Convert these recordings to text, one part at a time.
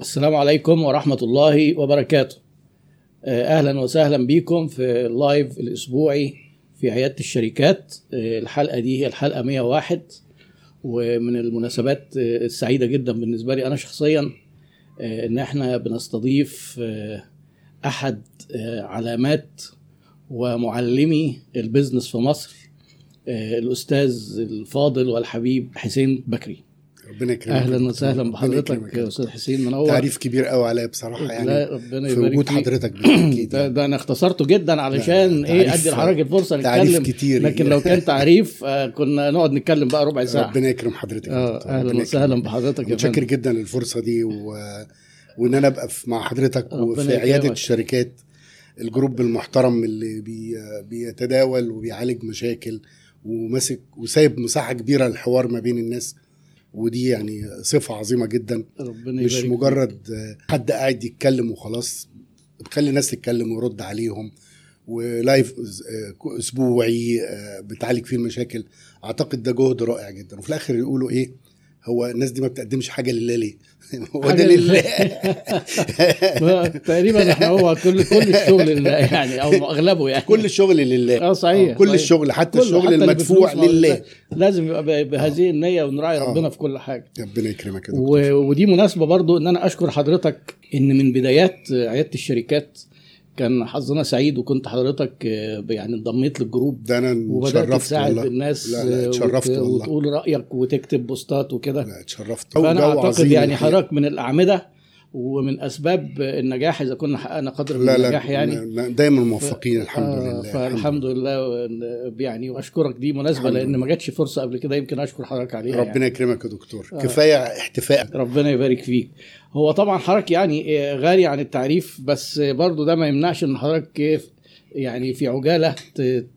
السلام عليكم ورحمة الله وبركاته. آه، أهلا وسهلا بكم في ال live الأسبوعي في عيادة الشركات. آه، الحلقة دي هي الحلقة 101 ومن المناسبات آه، السعيدة جدا بالنسبة لي أنا شخصيا إن إحنا بنستضيف أحد علامات ومعلمي ال business في مصر الأستاذ الفاضل والحبيب حسين بكري. ربنا يكرمك أهلا وسهلا بحضرتك. يا أستاذ حسين منور تعريف كبير قوي عليا بصراحة يعني لا ربنا في يبارك وجود فيك. حضرتك بالتاكيد ده, يعني. ده أنا اختصرته جدا علشان إيه تعريف- أدي لحضرتك الفرصه تعريف نتكلم كتير. لكن لو كان تعريف آه كنا نقعد نتكلم بقى ربع ساعة ربنا يكرم حضرتك آه. أهلا وسهلا. بحضرتك يا متشكر جدا للفرصة دي و... وإن أنا أبقى في- مع حضرتك وفي. عيادة الشركات الجروب المحترم اللي بي... بيتداول وبيعالج مشاكل وماسك وسايب مساحة كبيرة للحوار ما بين الناس ودي يعني صفة عظيمة جدا. ربنا مش مجرد حد قاعد يتكلم وخلاص بتخلي الناس تتكلم ويرد عليهم. ولايف اسبوعي آه، بتعالج فيه المشاكل. أعتقد ده جهد رائع جدا. وفي الآخر يقولوا إيه؟ هو الناس دي ما بتقدمش حاجة لله ليه؟ هو ده لله. تقريبا إحنا هو كل كل الشغل لله يعني أو أغلبه يعني. كل الشغل لله. آه صحيح كل صحيح. الشغل حتى كله، الشغل حتى المدفوع لله. لازم يبقى بهذه النية ونراعي آه. ربنا في كل حاجة. ربنا يكرمك يا دكتور. و- ودي مناسبة برضو إن أنا أشكر حضرتك إن من بدايات عيادة الشركات كان حظنا سعيد وكنت حضرتك آه، يعني انضميت لل group ده أنا وبدأت اتشرفت تساعد والله. الناس لا لا اتشرفت وت- والله. وتقول رأيك وتكتب post ات وكده. لا اتشرفت. فأنا أعتقد عظيم يعني. حضرتك من الأعمدة ومن أسباب النجاح إذا كنا حققنا قدر من لا النجاح لا يعني لا، دايما موفقين الحمد آه، لله فالحمد لله يعني وأشكرك دي مناسبة الحمد لأن. ما جاتش فرصة قبل كده يمكن أشكر حضرتك عليها يعني. ربنا يكرمك يا دكتور آه. كفاية احتفاء ربنا يبارك فيك هو طبعا حضرتك يعني آه، غالي عن التعريف بس برضو ده ما يمنعش إن حضرتك يعني في عجالة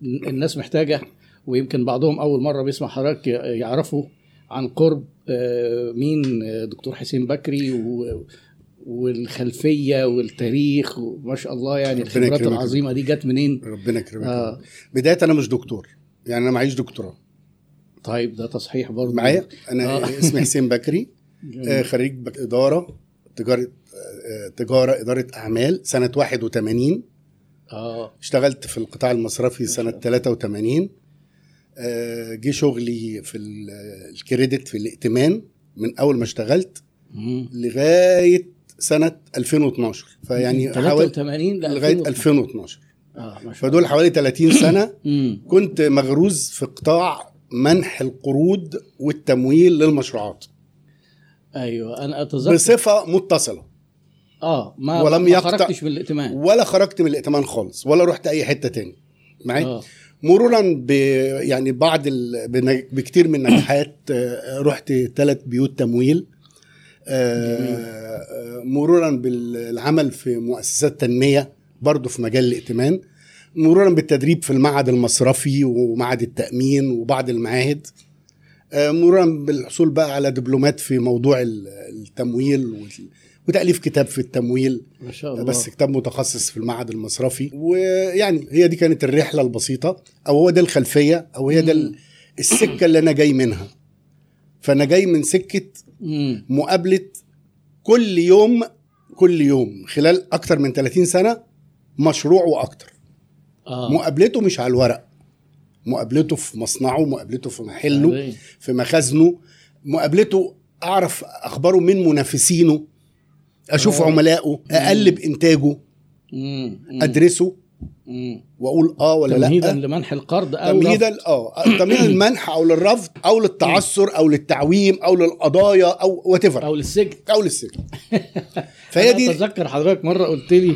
الناس محتاجة ويمكن بعضهم أول مرة بيسمع حضرتك يعرفوا عن قرب آه، مين دكتور حسين بكري و- والخلفية والتاريخ وما شاء الله يعني الخبرات. العظيمة دي جت منين؟ ربنا يكرمك آه. بداية أنا مش دكتور. يعني أنا معيش دكتوراه. طيب ده تصحيح برضو معايا؟ أنا آه. اسمي حسين بكري. آه، خريج إدارة تجارة آه، تجارة إدارة أعمال سنة 81 آه. اشتغلت في القطاع المصرفي سنة 83 آه، جه شغلي في ال- الكريدت في الائتمان من أول ما اشتغلت. لغاية سنة 2012 فيعني حوالي 83 ل لغاية 2012 آه ما شاء فدول حوالي 30 سنة كنت مغروز في قطاع منح القروض والتمويل للمشروعات. أيوه أنا أتذكر. بصفة متصلة. آه ما ولم ما يقطع- خرجتش من الائتمان. ولا خرجت من الائتمان خالص ولا رحت أي حتة تاني. معايا آه. مرورا ب يعني بعض ال... بكتير من النجاحات آه، رحت ثلاث بيوت تمويل. آه، آه، مرورا بالعمل في مؤسسات تنمية برضه في مجال الائتمان مرورا بالتدريب في المعهد المصرفي ومعهد التأمين وبعض المعاهد آه، مرورا بالحصول بقى على دبلومات في موضوع ال- التمويل وتأليف كتاب في التمويل. ما شاء الله. بس كتاب متخصص في المعهد المصرفي. ويعني هي دي كانت الرحلة البسيطة أو هو ده الخلفية أو هي ده ال- السكة اللي أنا جاي منها. فأنا جاي من سكة. مقابلة كل يوم كل يوم خلال أكتر من 30 سنة مشروع وأكتر آه مقابلته مش على الورق مقابلته في مصنعه مقابلته في محله يعني. في مخازنه مقابلته أعرف أخباره من منافسينه أشوف آه. عملائه اقلب انتاجه مم. مم. أدرسه. وأقول آه ولا تمهيدا لا لمنح القرض أو تمهيدا آه. تمهيدا للمنح أو للرفض أو للتعثر أو للتعويم أو للقضايا أو what أو للسجن. أو للسجن. فهي دي أتذكر حضرتك مرة قلت لي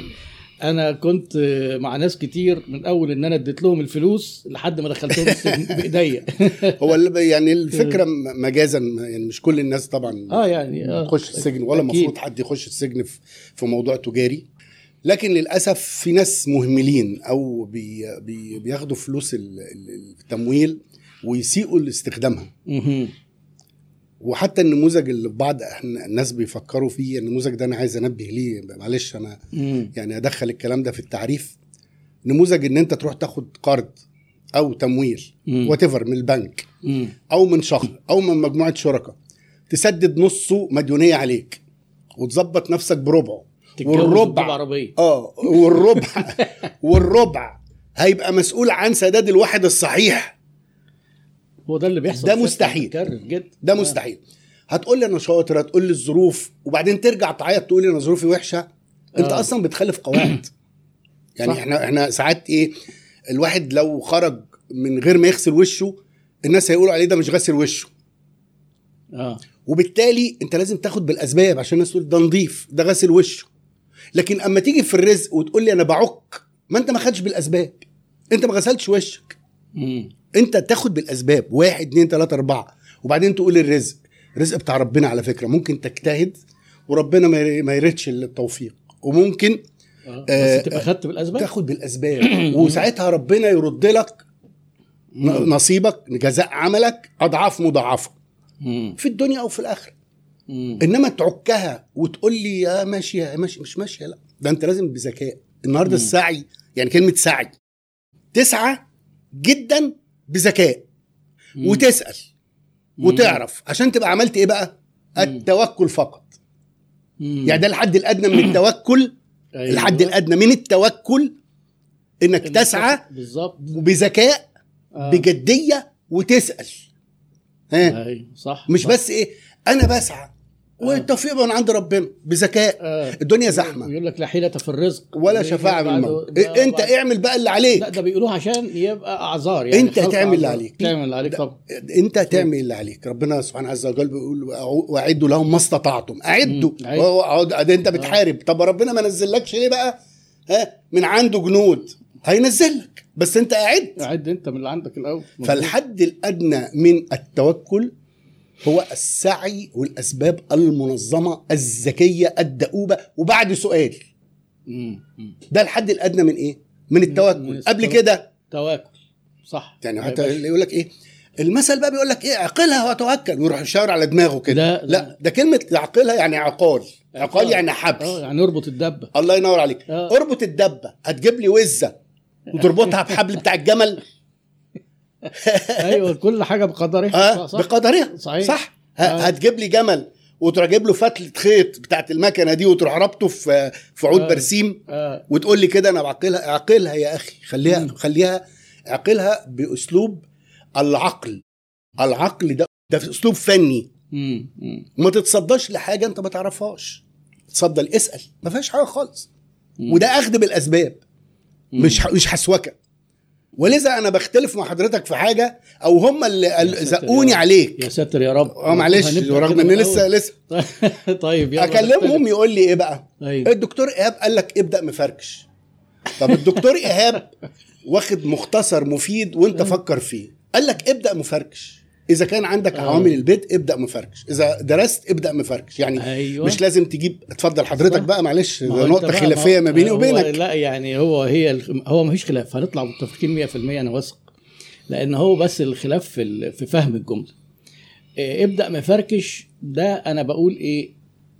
أنا كنت مع ناس كتير من أول إن أنا اديت لهم الفلوس لحد ما دخلتهم السجن بإيديا. هو اللي يعني الفكرة مجازا يعني مش كل الناس طبعا آه يعني آه. تخش السجن ولا. المفروض حد يخش السجن في موضوع تجاري. لكن للأسف في ناس مهملين أو بي بي بياخدوا فلوس ال- ال- التمويل ويسيئوا لاستخدامها. وحتى النموذج اللي بعض الناس بيفكروا فيه النموذج ده أنا عايز أنبه ليه معلش أنا مم. يعني أدخل الكلام ده في التعريف نموذج إن أنت تروح تاخد قرض أو تمويل. وات من البنك مم. أو من شخص أو من مجموعة شركاء تسدد نصه مديونية عليك وتظبط نفسك بربعه والربع. آه والربع. والربع. هيبقى مسؤول عن سداد الواحد الصحيح. هو ده اللي بيحصل ده مستحيل. جدا ده مستحيل. هتقول لي أنا شاطر هتقول لي الظروف وبعدين ترجع تعيط تقول لي أنا ظروفي وحشة؟ أنت آه. أصلا بتخالف قواعد. يعني صح. إحنا إحنا ساعات إيه الواحد لو خرج من غير ما يغسل وشه الناس هيقولوا عليه ده مش غاسل وشه. آه. وبالتالي أنت لازم تاخد بالأسباب عشان الناس تقول ده نظيف ده غاسل وشه. لكن أما تيجي في الرزق وتقول لي أنا بعك ما أنت ما خدش بالأسباب. أنت ما غسلتش وشك. مم. أنت تاخد بالأسباب. واحد اتنين تلاتة أربعة. وبعدين تقول الرزق. الرزق بتاع ربنا على فكرة. ممكن تجتهد وربنا ما ير- ما يردش التوفيق. وممكن آه. آه، بس تبقى خدت بالأسباب؟ تاخد بالأسباب. وساعتها ربنا يرد لك ن- نصيبك جزاء عملك أضعاف مضاعفة. مم. في الدنيا أو في الآخرة. مم. إنما تعكها وتقول لي يا ماشيه يا ماشي مش ماشيه لا ده أنت لازم بذكاء النهارده مم. السعي يعني كلمة سعي تسعى جدا بذكاء مم. وتسأل مم. وتعرف عشان تبقى عملت إيه بقى التوكل فقط مم. يعني ده الحد الأدنى من التوكل أيوة. الحد الأدنى من التوكل إنك إنك تسعى بالظبط بذكاء آه. بجدية وتسأل ها أيوه صح مش صح. بس إيه أنا بسعى. والتوفيق من عند ربنا بذكاء. آه. الدنيا زحمة. يقول لك لا حيلة في الرزق. ولا شفاعة بالموت ده إيه أنت بعد- اعمل بقى اللي عليك. لا ده بيقولوها عشان يبقى أعذار يعني أنت تعمل اللي. عليك. تعمل اللي عليك طبعا. أنت تعمل اللي عليك. ربنا سبحانه عز وجل بيقول وأعدوا لهم ما استطعتم. أعدوا. أنت بتحارب. طب ربنا ما نزلكش ليه بقى؟ ها؟ من عنده جنود. هينزل لك. بس أنت قاعد عد أنت من اللي عندك الأول. فالحد الأدنى من التوكل هو السعي والأسباب المنظمة الذكية الدؤوبة. وبعد سؤال. ده الحد الأدنى من إيه؟ من التوكل. من قبل. كده تواكل صح. يعني حتى اللي يقول لك إيه؟ المثل بقى بيقول لك إيه؟ عقلها وتوكل. ويروح يشاور على دماغه كده. لا، لا. ده كلمة عقلها يعني عقال. عقال. يعني حبل آه يعني أربط الدبة. الله ينور عليك. آه. أربط الدبة. هتجيب لي وزة. وتربطها بحبل بتاع الجمل. أيوه كل حاجة بقدرها آه صح. بقدرها صحيح. صح آه. هتجيب لي جمل وتروح جايب له فتلة خيط بتاعت المكنة دي وتروح رابطه في في عود آه. برسيم آه. وتقول لي كده أنا بعقلها اعقلها يا أخي خليها مم. خليها اعقلها بأسلوب العقل العقل ده ده أسلوب فني مم. مم. ما تتصداش لحاجة أنت ما تعرفهاش تصدى اسأل ما فيهاش حاجة خالص. وده أخذ بالأسباب. مش مش حسوكه ولذا أنا بختلف مع حضرتك في حاجة أو هم اللي زقوني. عليك. يا ساتر يا رب. آه معلش رغم إن لسه. لسه. طيب يلا أكلمهم يقول لي إيه بقى؟ أيوه الدكتور إيهاب قال لك ابدأ مفركش. طب الدكتور إيهاب واخد مختصر مفيد وأنت فكر فيه. قال لك ابدأ مفركش. إذا كان عندك آه. عوامل البيت ابدأ مفركش. إذا درست ابدأ مفركش. يعني أيوه. مش لازم تجيب اتفضل حضرتك. بقى معلش ده نقطة خلافية ما بيني وبينك. لا يعني هو هي هو ما فيش خلاف. هنطلع متفقين 100% أنا واثق. لأن هو بس الخلاف في ال- في فهم الجملة. إيه، ابدأ مفركش. ده أنا بقول إيه؟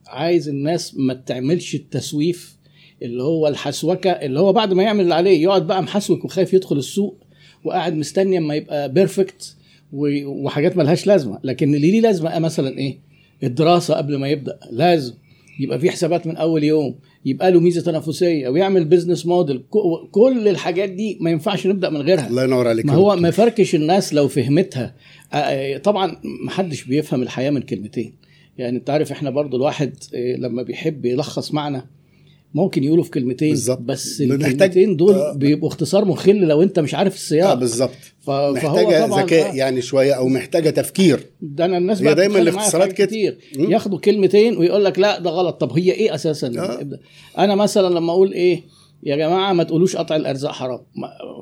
عايز الناس ما تعملش التسويف اللي هو الحسوكة اللي هو بعد ما يعمل اللي عليه يقعد بقى محسوك وخايف يدخل السوق وقاعد مستني أما يبقى بيرفكت وحاجات ملهاش لازمة. لكن اللي ليه لازمة؟ مثلا إيه؟ الدراسة قبل ما يبدأ. لازم يبقى في حسابات من أول يوم. يبقى له ميزة تنافسية. ويعمل بيزنس موديل كل الحاجات دي ما ينفعش نبدأ من غيرها. الله ينور عليك ما هو. ما فركش الناس لو فهمتها. آه، طبعا ما حدش بيفهم الحياة من كلمتين. يعني أنت عارف إحنا برضو الواحد آه، لما بيحب يلخص معنى ممكن يقوله في كلمتين بالظبط. بس الكلمتين دول آه. بيبقوا اختصار مخل لو انت مش عارف آه السياق بالظبط. ف- محتاجة ذكاء آه، يعني شوية أو محتاجة تفكير. ده أنا الناس هي بقى دايماً الاختصارات كده. كتير. ياخدوا كلمتين ويقول لك لا ده غلط. طب هي إيه أساسا؟ آه. أنا مثلا لما أقول إيه يا جماعة ما تقولوش قطع الأرزاق حرام.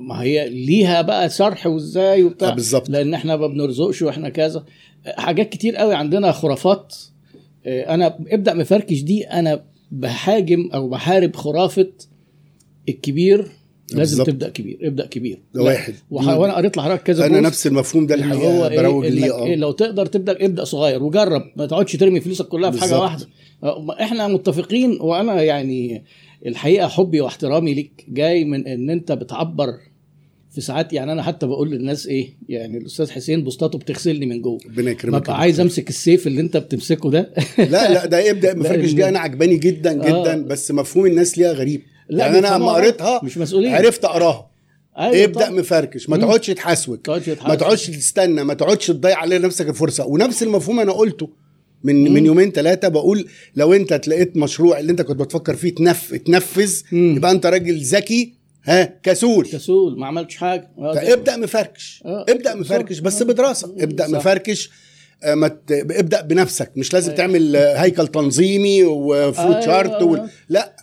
ما- هي ليها بقى شرح وإزاي آه وبتاع بالظبط. لأن إحنا ما بنرزقش وإحنا كذا. حاجات كتير قوي عندنا خرافات. آه، أنا ابدأ مفركش دي أنا بهاجم أو بحارب خرافة الكبير لازم بالظبط. تبدأ كبير ابدأ كبير ده. واحد وح- وأنا قريت لحضرتك كذا أنا نفس المفهوم ده اللي الحقيقة هو إيه بروج ليه آه إيه لو تقدر تبدأ ابدأ صغير وجرب ما تقعدش ترمي فلوسك كلها في حاجة. واحدة إحنا متفقين وأنا يعني الحقيقة حبي واحترامي ليك جاي من إن أنت بتعبر في ساعات يعني أنا حتى بقول للناس إيه يعني الأستاذ حسين بوسطاته بتغسلني من جوه ربنا يكرمك ببقى عايز أمسك السيف اللي أنت بتمسكه ده لا لا ده ابدا مفركش دي أنا عجباني جدا جدا آه. بس مفهوم الناس ليها غريب لا، يعني أنا لما قريتها مش مسؤولين عرفت أقراها أيوة ابدا طبعاً. مفركش ما. تقعدش تحسوك ما. تقعدش تستنى ما تقعدش تضيع على نفسك الفرصة ونفس المفهوم أنا قلته من مم. من يومين ثلاثة بقول لو أنت تلاقيت مشروع اللي أنت كنت بتفكر فيه تنف تنفذ مم. يبقى أنت راجل ذكي ها كسول كسول ما عملتش حاجة آه، فابدا مفركش آه. ابدأ مفركش بس بدراسة ابدأ صح. مفركش آه، ما ت- ابدأ بنفسك مش لازم أيوة. تعمل آه، هيكل تنظيمي وفلو أيوة. تشارت وال... لا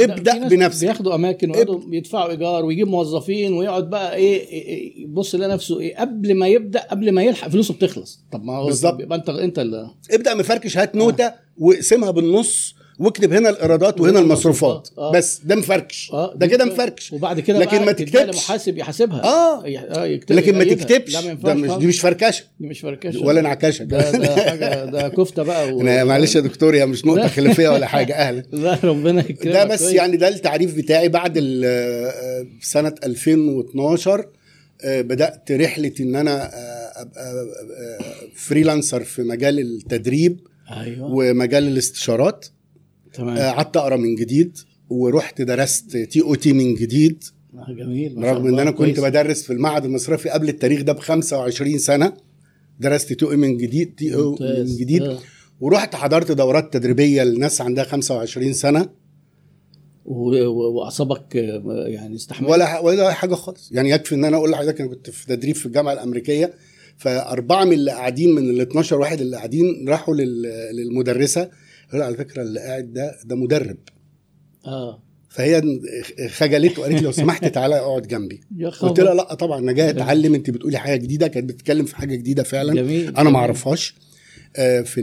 ابدأ بنفسك بياخدوا أماكن ويقعدوا يدفعوا إيجار ويجيب موظفين ويقعد بقى إيه إيه- إيه، يبص لنفسه إيه قبل ما يبدأ قبل ما يلحق فلوسه بتخلص طب ما هو بالظبط. يبقى أنت أنت اللي ابدأ مفركش هات نوتة واقسمها بالنص واكتب هنا الإيرادات وهنا وهنا المصروفات. آه. بس ده مفركش. آه. ده كده مفركش. وبعد كده لكن ما تديها تكتبش. لمحاسب يحاسبها. آه. آه يكتب لكن ما. تكتبش. لا ما ده مش. دي مش فركشة. دي مش فركشة. ولا انعكاشه ده ده حاجة ده كفتة بقى و... أنا معلش يا دكتور يا مش نقطة خلافية ولا حاجة. أهلا. لا ربنا يكرمك. ده بس كويس. يعني ده التعريف بتاعي. بعد آه، سنة 2012 آه، إن أنا آه، أبقى آه، freelancer في مجال التدريب أيوه. ومجال الاستشارات. آه، قعدت أقرأ من جديد ورحت درست TOT من جديد آه، جميل رغم إن. أنا كنت كويس. بدرس في المعهد المصرفي قبل التاريخ ده ب 25 سنة درست TOT من جديد TOT من. جديد آه. ورحت حضرت دورات تدريبية لناس عندها 25 سنة وأعصابك آه، يعني استحمل ولا ولا حاجة خالص يعني يكفي إن أنا أقول لحضرتك أنا كنت في تدريب في الجامعة الأمريكية فأربعة من اللي قاعدين من ال 12 واحد اللي قاعدين راحوا لل- للمدرسة قالوا على فكرة اللي قاعد ده ده مدرب. آه. فهي خجلت وقالت لي لو سمحت تعالى اقعد جنبي. قلت لها لا طبعا أنا جاي أتعلم أنت بتقولي حاجة جديدة كانت بتتكلم في حاجة جديدة فعلا. جميل أنا. ما أعرفهاش. آه، في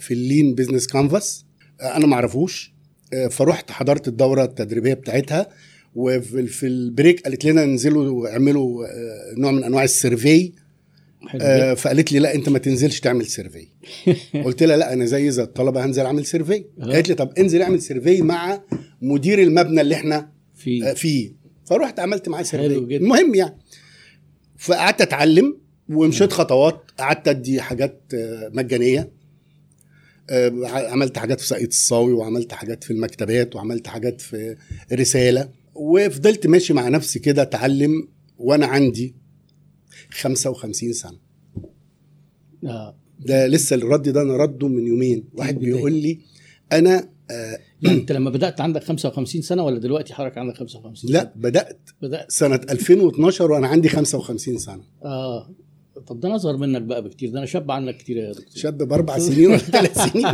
في ال lean business canvas. أنا ما أعرفوش. آه، فرحت حضرت الدورة التدريبية بتاعتها وفي في ال break قالت لنا انزلوا واعملوا آه، نوع من أنواع ال survey. آه، فقالت لي لا انت ما تنزلش تعمل survey قلت لها لا أنا زي زي الطلبة هنزل اعمل survey آه. قالت لي طب انزل اعمل survey مع مدير المبنى اللي إحنا في آه، فيه. فرحت عملت معاه survey. المهم يعني فقعدت اتعلم ومشيت خطوات. قعدت ادي حاجات آه، مجانية. آه، عملت حاجات في ساقية الصاوي وعملت حاجات في المكتبات وعملت حاجات في رسالة. وفضلت ماشي مع نفسي كده اتعلم وأنا عندي 55 سنة. آه. ده لسه الرد ده أنا رده من يومين. واحد. بيقول لي أنا آه يعني أنت لما بدأت عندك 55 سنة ولا دلوقتي حضرتك عندك 55 سنه؟ لا بدأت. بدأت. سنة 2012 وأنا عندي 55 سنة. آه. طب ده أنا أصغر منك بقى بكتير. ده أنا شاب عنك كتير يا دكتور. شاب بأربع سنين ولا ثلاث سنين.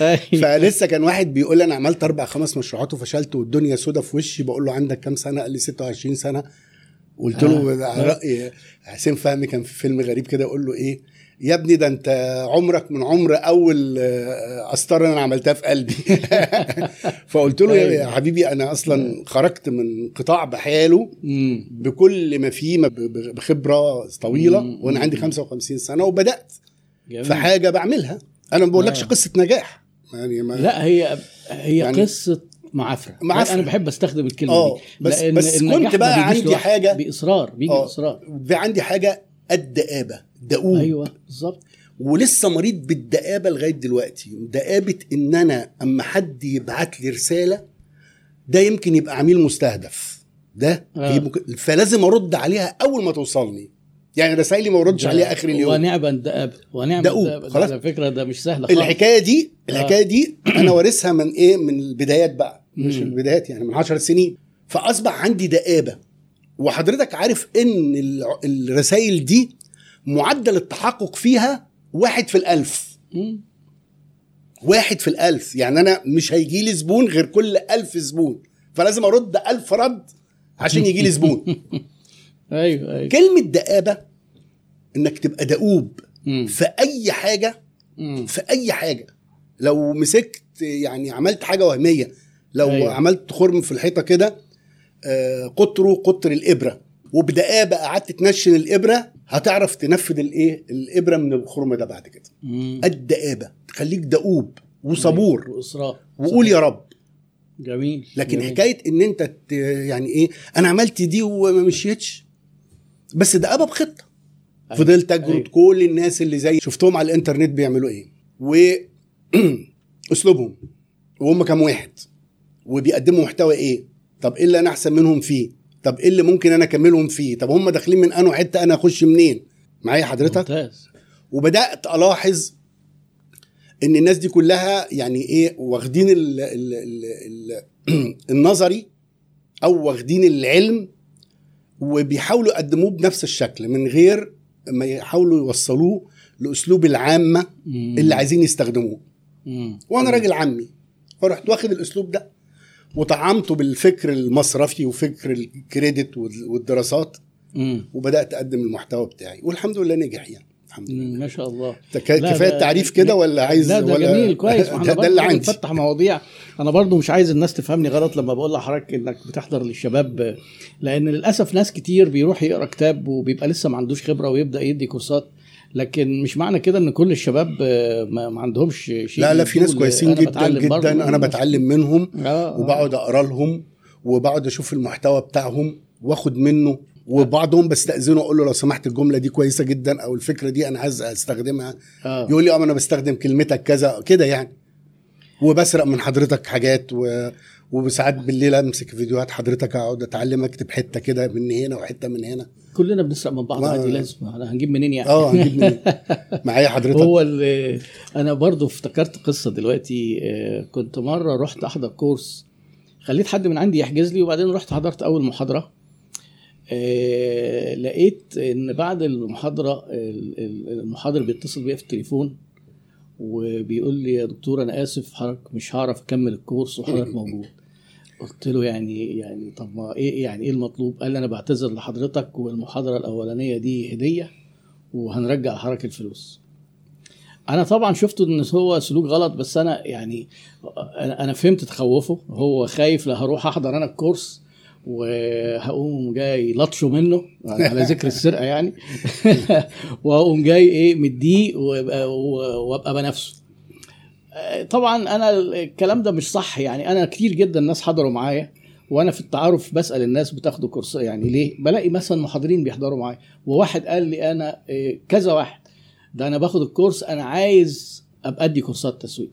أيوة. فلسه كان واحد بيقول أنا عملت أربع خمس مشروعات وفشلت والدنيا سودة في وشي. بقول له عندك كام سنة؟ قال لي 26 سنة. قلت له آه. على رأي حسين فهمي كان في فيلم غريب كده أقول له إيه يا ابني ده أنت عمرك من عمر أول آه، قسطره أنا عملتها في قلبي فقلت له يا أيوة. حبيبي أنا أصلا خرجت من قطاع بحاله. بكل ما فيه بخبرة طويلة. وأنا عندي 55 سنة وبدأت جميل. في حاجة بعملها أنا ما بقولكش آه. قصة نجاح يعني ما لا هي هي يعني قصة معافره معافرة. أنا بحب أستخدم الكلمة آه دي. بس لأن بس كنت بقى عندي حاجة بإصرار بيجي آه. بإصرار. في عندي حاجة الدآبة دؤوب. أيوه بالظبط. ولسه مريض بالدآبة لغاية دلوقتي. دآبة إن أنا أما حد يبعت لي رسالة ده يمكن يبقى عميل مستهدف. ده آه. فلازم أرد عليها أول ما توصلني. يعني رسائلي ما أردش عليها آخر اليوم. ونعم الدأب ونعم دؤوب. الدأب خلاص. على فكرة ده مش سهل خالص. الحكاية دي الحكاية دي أنا وارثها من إيه؟ من البدايات بقى. مش. البدايات يعني من 10 سنين فأصبح عندي دآبة وحضرتك عارف إن الرسائل دي معدل التحقق فيها واحد في الألف. واحد في الألف يعني أنا مش هيجي لي زبون غير كل ألف زبون فلازم أرد ألف رد عشان يجي لي زبون أيوه أيوه كلمة دآبة إنك تبقى دؤوب. في أي حاجة. في أي حاجة لو مسكت يعني عملت حاجة وهمية لو أيوة. عملت خرم في الحيطة كده آه، قطره قطر الإبرة. وبدقابه قعدت تنشن الإبرة هتعرف تنفذ الإيه؟ الإبرة من الخرم ده بعد كده. الدقابه تخليك دؤوب وصبور. واصرار وقول يا رب. جميل. لكن جميل. حكاية إن أنت يعني إيه؟ أنا عملت دي وما مشيتش. بس ده ابى بخطه أيوة. فضلت اجرد أيوة. كل الناس اللي زي شفتهم على الإنترنت بيعملوا إيه؟ واسلوبهم وهم كام واحد. وبيقدموا محتوى إيه؟ طب إيه اللي أنا أحسن منهم فيه؟ طب إيه اللي ممكن أنا أكملهم فيه؟ طب هم داخلين من انه حتة؟ أنا أخش منين؟ معايا حضرتك؟ ممتاز. وبدأت ألاحظ إن الناس دي كلها يعني إيه؟ واخدين ال ال ال ال النظري أو واخدين العلم وبيحاولوا يقدموه بنفس الشكل من غير ما يحاولوا يوصلوه لأسلوب العامة. اللي عايزين يستخدموه. مم. وأنا راجل عمي فرحت واخد الأسلوب ده. وطعمته بالفكر المصرفي وفكر الكريدت وال- والدراسات. مم. وبدأت اقدم المحتوى بتاعي والحمد لله نجح يعني الحمد لله. ما شاء الله. كفاية التعريف كده ولا عايز لا ده ولا جميل كويس. ده, ده اللي عندي. بنفتح مواضيع. أنا برضو مش عايز الناس تفهمني غلط لما بقول لحضرتك إنك بتحضر للشباب لأن للأسف ناس كتير بيروح يقرأ كتاب وبيبقى لسه ما عندوش خبرة ويبدأ يدي كورسات. لكن مش معنى كده إن كل الشباب آه، ما عندهمش شيء لا لا في ناس. كويسين أنا جدا جدا أنا بتعلم منهم آه، آه. وبقعد أقرأ لهم وبقعد أشوف المحتوى بتاعهم وآخد منه وبعضهم بستأذنه أقول له لو سمحت الجملة دي كويسة جدا أو الفكرة دي أنا عايز أستخدمها آه. يقول لي آه أنا بستخدم كلمتك كذا كده يعني وبسرق من حضرتك حاجات و... وساعات بالليل أمسك فيديوهات حضرتك أقعد أتعلم أكتب حتة كده من هنا وحتة من هنا كلنا بنسرق من بعض عادي لازم. أنا هنجيب منين يعني؟ آه هنجيب منين؟ معايا حضرتك. هو اللي أنا برضو افتكرت قصة دلوقتي آه، كنت مرة رحت أحضر كورس. خليت حد من عندي يحجز لي وبعدين رحت حضرت أول محاضرة. آه، لقيت إن بعد المحاضرة ال- ال- المحاضر بيتصل بيا في التليفون وبيقول لي يا دكتور أنا آسف حضرتك مش هعرف أكمل الكورس وحضرتك موجود. قلت له يعني يعني طب ما إيه يعني إيه المطلوب؟ قال لي أنا بعتذر لحضرتك والمحاضرة الأولانية دي هدية وهنرجع لحضرتك الفلوس. أنا طبعا شفت إن هو سلوك غلط بس أنا يعني أنا فهمت تخوفه. هو خايف لا هروح أحضر أنا الكورس وهقوم جاي لطشه منه على ذكر السرقة يعني. وهقوم جاي إيه مديه وأبقى بنفسه. طبعا أنا الكلام ده مش صح. يعني أنا كتير جدا ناس حضروا معايا وأنا في التعارف بسأل الناس بتاخدوا كورس يعني ليه؟ بلاقي مثلا محاضرين بيحضروا معايا وواحد قال لي أنا إيه، كذا واحد ده أنا باخد الكورس أنا عايز ابقى أدي كورسات تسويق.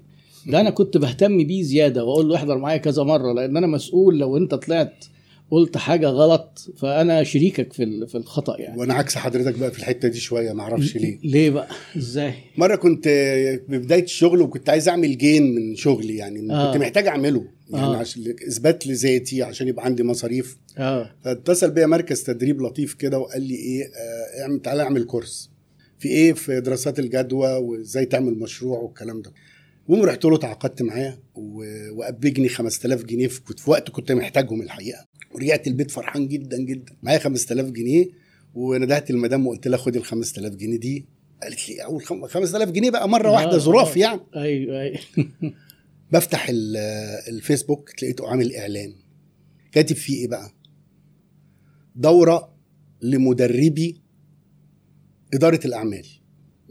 ده أنا كنت بهتم بيه زيادة وأقول له احضر معايا كذا مرة لأن أنا مسؤول لو أنت طلعت قلت حاجة غلط فأنا شريكك في في الخطأ يعني. وأنا عكس حضرتك بقى في الحتة دي شوية ما أعرفش ليه. ليه بقى؟ إزاي؟ مرة كنت ببدايه الشغل وكنت عايز أعمل جين من شغلي يعني آه. كنت محتاج أعمله يعني آه. عشان إثبات لذاتي عشان يبقى عندي مصاريف. آه. فاتصل بيا مركز تدريب لطيف كده وقال لي إيه آه تعالى أعمل كورس في إيه؟ في دراسات الجدوى وإزاي تعمل مشروع والكلام ده. المهم رحت له تعاقدت معاه وقبجني 5000 جنيه في كنت في وقت كنت محتاجهم الحقيقة. ورجعت البيت فرحان جدا جدا. معايا 5000 جنيه وندهت المدام وقلت لها خدي ال 5000 جنيه دي. قالت لي اول خم- 5000 جنيه بقى مرة واحدة آه، ظراف آه. يعني. أيوه أيوه. بفتح ال- الفيسبوك لقيته عامل إعلان. كاتب فيه إيه بقى؟ دورة لمدربي إدارة الأعمال.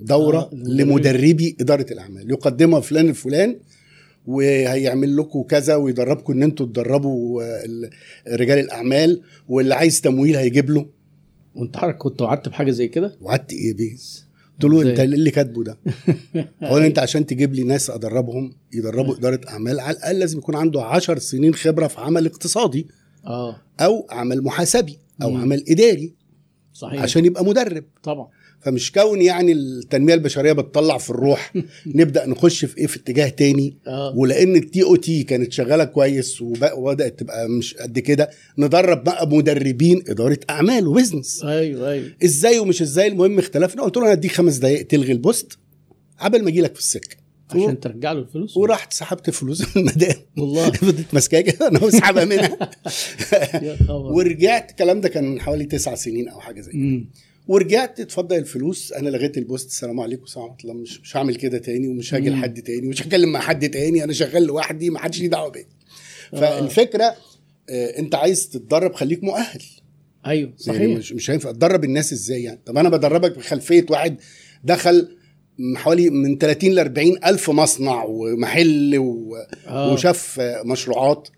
دورة آه، لمدربي. إدارة الأعمال. يقدمها فلان الفلان وهيعمل لكم كذا ويدربكم إن أنتوا تدربوا آه، ال- رجال الأعمال واللي عايز تمويل هيجيب له. وانت حضرتك كنت وعدت بحاجة زي كده؟ وقعدت إيه بيه قلت له؟ أنت إيه اللي كاتبه ده؟ هو أنت عشان تجيب لي ناس أدربهم يدربوا إدارة أعمال على الأقل لازم يكون عنده 10 سنين خبرة في عمل اقتصادي. آه. أو عمل محاسبي أو مم. عمل إداري صحيح. عشان يبقى مدرب. طبعا. فمش كون يعني التنمية البشرية بتطلع في الروح. نبدأ نخش في إيه في اتجاه تاني. آه. ولأن التي أو تي كانت شغالة كويس وبدأت تبقى مش قد كده. ندرب بقى مدربين إدارة أعمال و business أيوه أيوه. إزاي ومش إزاي المهم اختلفنا. قلت له أنا هديك خمس دقائق تلغي ال post عبل ما أجي لك في السكة. عشان ترجع له الفلوس. ورحت سحبت فلوس من المدام. والله. فضلت ماسكاها أنا واسحبها منها. ورجعت. الكلام ده كان من حوالي تسع سنين أو حاجة زي كده. ورجعت اتفضل الفلوس. أنا لغيت ال post السلام عليكم ورحمه الله مش مش هعمل كده تاني ومش هاجي. لحد تاني ومش هتكلم مع حد تاني. أنا شغال لوحدي ما حدش ليه دعوة بيا. آه. فالفكرة آه، أنت عايز تتدرب خليك مؤهل. أيوه يعني صحيح. مش مش هينفع. تدرب الناس إزاي يعني؟ طب أنا بدربك بخلفية واحد دخل حوالي من 30 ل 40 ألف مصنع ومحل و... آه. وشاف مشروعات.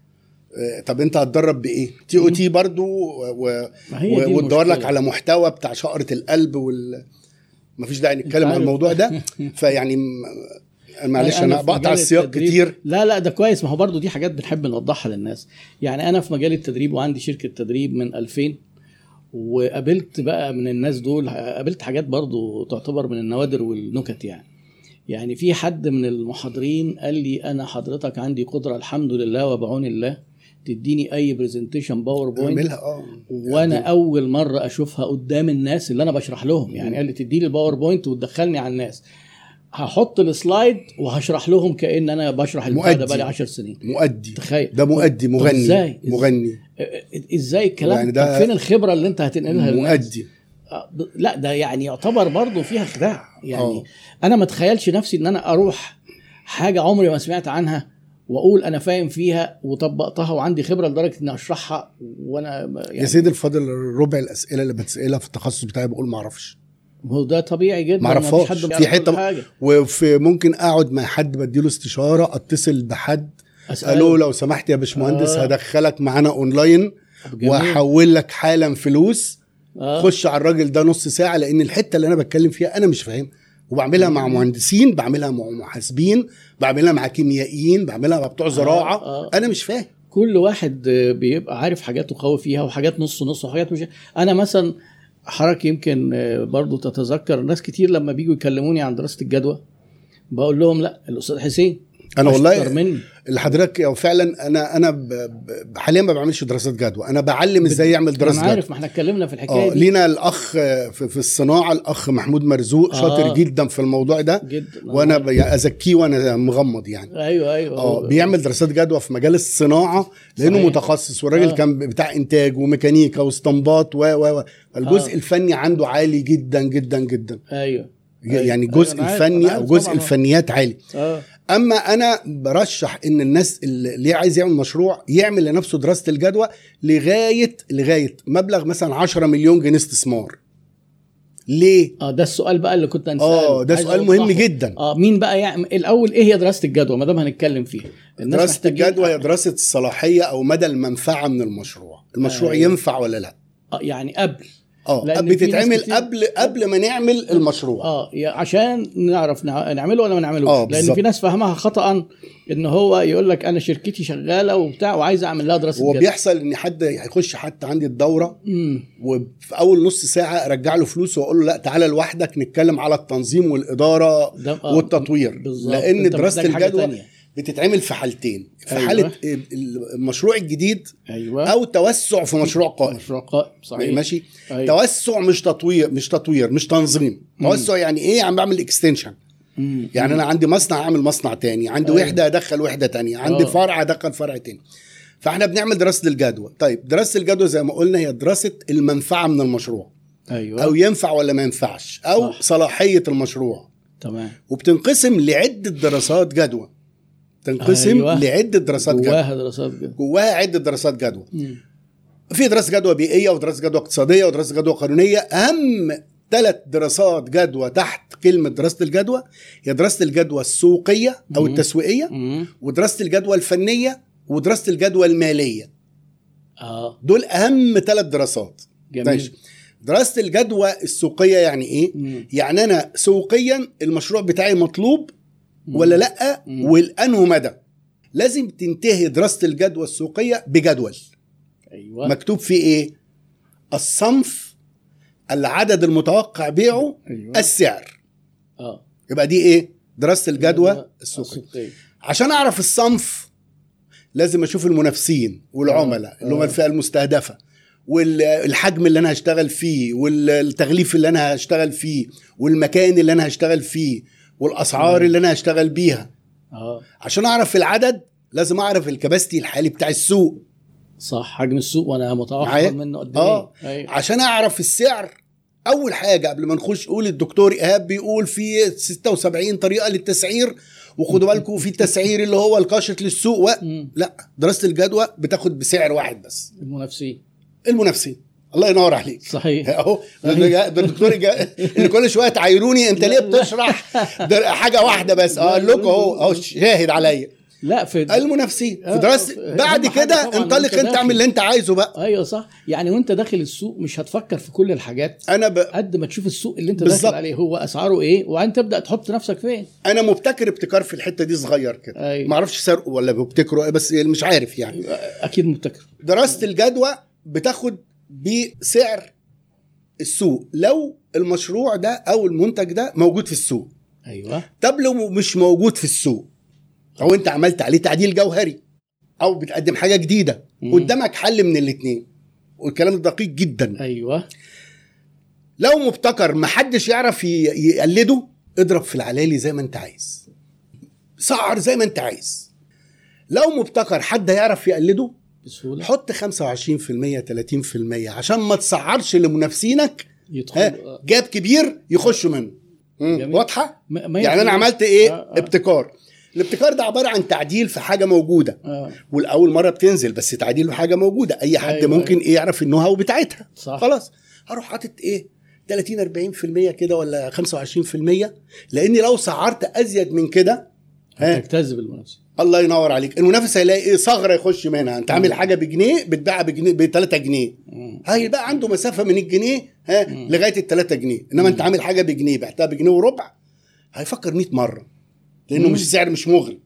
طب انت هتدرب بإيه؟ تي أو تي برضو و... و... وتدور لك. على محتوى بتاع شقرة القلب وال مفيش داعي نتكلم عن. الموضوع ده. فيعني معلش أنا في بقطع السياق كتير. لا لا ده كويس. ما هو برضو دي حاجات بنحب نوضحها للناس. يعني أنا في مجال التدريب وعندي شركة تدريب من 2000 وقابلت بقى من الناس دول قابلت حاجات برضو تعتبر من النوادر والنكت يعني. يعني في حد من المحاضرين قال لي أنا حضرتك عندي قدرة الحمد لله وبعون الله. تديني أي presentation PowerPoint اعملها آه. وأنا أول مرة أشوفها قدام الناس اللي أنا بشرح لهم. يعني قال لي تديني ال PowerPoint وتدخلني على الناس. هحط السلايد وهشرح لهم كأن أنا بشرح البتاع ده. بقالي 10 سنين. مؤدي. تخيل. ده مؤدي مغني. إزاي؟ مغني. إزاي الكلام؟ يعني يعني ده- فين الخبرة اللي أنت هتنقلها مؤدي. آه، لا ده يعني يعتبر برضه فيها خداع. يعني آه. أنا ما اتخيلش نفسي إن أنا أروح حاجة عمري ما سمعت عنها واقول أنا فاهم فيها وطبقتها وعندي خبرة لدرجة إني أشرحها وأنا يا يعني سيدي الفاضل ربع الأسئلة اللي بتسألها في التخصص بتاعي بقول ما أعرفش هو ده طبيعي جدا ما حد في حتة حاجة وفي ممكن أقعد مع حد بديله استشارة أتصل بحد. ألو لو سمحت يا باشمهندس آه. هدخلك معانا أونلاين. وأحول لك حالا فلوس آه. خش على الراجل ده نص ساعة لأن الحتة اللي أنا بتكلم فيها أنا مش فاهم وبعملها مع مهندسين بعملها مع محاسبين بعملها مع كيميائيين بعملها مع بتوع زراعة. آه. أنا مش فاهم. كل واحد آه، بيبقى عارف حاجاته قوي فيها وحاجات نص نص وحاجات مش أنا مثلا حضرتك يمكن آه، برضو تتذكر ناس كتير لما بيجوا يكلموني عن دراسة الجدوى بقول لهم لأ الأستاذ حسين أنا والله مني. اللي حضرتك فعلا أنا أنا حاليا ما بعملش دراسات جدوى أنا بعلم إزاي يعمل دراسة أنا جدوى عارف ما إحنا اتكلمنا في الحكاية آه دي لينا الأخ في, في الصناعة الأخ محمود مرزوق آه. شاطر جدا في الموضوع ده جدا وأنا ب- يعني أزكيه وأنا مغمض يعني أيوه أيوه آه بيعمل دراسات جدوى في مجال الصناعة لأنه صحيح. متخصص والراجل آه. كان بتاع إنتاج وميكانيكا واستنباط و و و الجزء آه. الفني عنده عالي جدا جدا جدا أيوه. يعني أيوة، الجزء أنا عارف، الفني أو جزء. الفنيات عالي. آه. أما أنا برشح إن الناس اللي عايز يعمل مشروع يعمل لنفسه دراسة الجدوى لغاية لغاية مبلغ مثلا 10 مليون جنيه استثمار. ليه؟ آه ده السؤال بقى اللي كنت هنسأله. آه ده سؤال مهم أوضحه. جدا. آه مين بقى يعمل الأول إيه هي دراسة الجدوى؟ ما دام هنتكلم فيها. دراسة الجدوى هي دراسة الصلاحية أو مدى المنفعة من المشروع. المشروع أيوة. ينفع ولا لا؟ آه يعني قبل. آه بتتعمل قبل قبل ما نعمل المشروع آه عشان نعرف نع- نعمله ولا ما نعملوش آه، لأن. في ناس فهمها خطأ إن هو يقول لك أنا شركتي شغالة وبتاع وعايز أعمل لها دراسة هو جدوى. بيحصل إن حد هيخش حتى عندي الدورة مم. وفي أول نص ساعة أرجع له فلوس وأقول له لا تعالى لوحدك نتكلم على التنظيم والإدارة آه، والتطوير بالظبط. لأن دراسة الجدوى. بتتعمل في حالتين في أيوة. حالة المشروع الجديد أيوه. أو توسع في مشروع قائم. مشروع قائم صحيح. ماشي؟ أيوة. توسع مش تطوير مش تطوير مش تنظيم. توسع يعني إيه؟ عم بعمل اكستنشن مم. يعني أنا عندي مصنع أعمل مصنع تاني. عندي أيوة. وحدة أدخل وحدة تانية. عندي آه. فرع أدخل فرع تاني. فإحنا بنعمل دراسة الجدوى. طيب دراسة الجدوى زي ما قلنا هي دراسة المنفعة من المشروع. أيوه. أو ينفع ولا ما ينفعش. أو صح. صلاحية المشروع. تمام. وبتنقسم لعدة دراسات جدوى. تنقسم أيوة. لعدة دراسات جدوى جواها دراسات جدوى جواها عدة دراسات جدوى. في دراسة جدوى بيئية ودراسة جدوى اقتصادية ودراسة جدوى قانونية أهم ثلاث دراسات جدوى تحت كلمة دراسة الجدوى هي دراسة الجدوى السوقية أو مم. التسويقية مم. ودراسة الجدوى الفنية ودراسة الجدوى المالية آه دول أهم ثلاث دراسات جميل ماشي دراسة الجدوى السوقية يعني إيه مم. يعني أنا سوقيا المشروع بتاعي مطلوب ولا لأ. والانه مدى؟ لازم تنتهي دراسة الجدوى السوقية بجدول. أيوه. مكتوب فيه إيه؟ الصنف العدد المتوقع بيعه أيوه. السعر. آه. يبقى دي إيه؟ دراسة الجدوى السوقية. السوقية. عشان أعرف الصنف لازم أشوف المنافسين والعملاء اللي هم آه. الفئة المستهدفة والحجم اللي أنا هشتغل فيه والتغليف اللي أنا هشتغل فيه والمكان اللي أنا هشتغل فيه والأسعار. اللي أنا هشتغل بيها. آه. عشان أعرف العدد لازم أعرف الكباستي الحالي بتاع السوق. صح حجم السوق وأنا متوقع؟ منه قد آه. إيه. أيوة. عشان أعرف السعر أول حاجة قبل ما نخش قول الدكتور إيهاب بيقول في 76 طريقة للتسعير وخدوا بالكم في التسعير اللي هو القاشط للسوق و... لا دراسة الجدوى بتاخد بسعر واحد بس. المنافسين. المنافسين. الله ينور عليك. صحيح. أهو الدكتور كل شوية تعايروني أنت ليه بتشرح؟ حاجة واحدة بس. أقول لكم أهو أهو شاهد عليا. لا في المنافسين آه، في دراسة. أهم بعد كده انطلق أنت. اعمل اللي أنت عايزه بقى. أيوه صح. يعني وأنت داخل السوق مش هتفكر في كل الحاجات أنا ب... قد ما تشوف السوق اللي أنت بالظبط. داخل عليه هو أسعاره إيه وبعدين تبدأ تحط نفسك فين. أنا مبتكر ابتكار في الحتة دي صغير كده. أيوة. ما أعرفش سرقه ولا بيبتكره بس مش عارف يعني. أكيد مبتكر. دراسة الجدوى بتاخد بسعر السوق لو المشروع ده أو المنتج ده موجود في السوق. أيوه. طب لو مش موجود في السوق أو أنت عملت عليه تعديل جوهري أو بتقدم حاجة جديدة مم. قدامك حل من الاثنين والكلام دقيق جدا. أيوه. لو مبتكر محدش يعرف يقلده اضرب في العلالي زي ما أنت عايز. سعر زي ما أنت عايز. لو مبتكر حد يعرف يقلده بسهولة. حط 25% 30% عشان ما تسعرش لمنافسينك يدخل. جاب كبير يخشوا منه. واضحة؟ يعني أنا عملت إيه؟ آه، آه. ابتكار. الابتكار ده عبارة عن تعديل في حاجة موجودة. آه. والأول مرة بتنزل بس تعديل في حاجة موجودة. أي حد أيوة، ممكن إيه يعرف النو هاو بتاعتها. صح. خلاص. هروح حاطط إيه؟ 30 40% كده ولا 25% لأني لو سعرت أزيد من كده ها تجتذب المنافسة. الله ينور عليك. المنافس هيلاقي إيه؟ ثغره يخش منها. أنت عامل حاجة بجنيه بتباعها بجنيه ب 3 جنيه. هيبقى عنده مسافة من الجنيه ها لغاية ال 3 جنيه. إنما أنت عامل حاجة بجنيه بعتها بجنيه وربع هيفكر 100 مرة. لأنه. مش سعر مش مغري.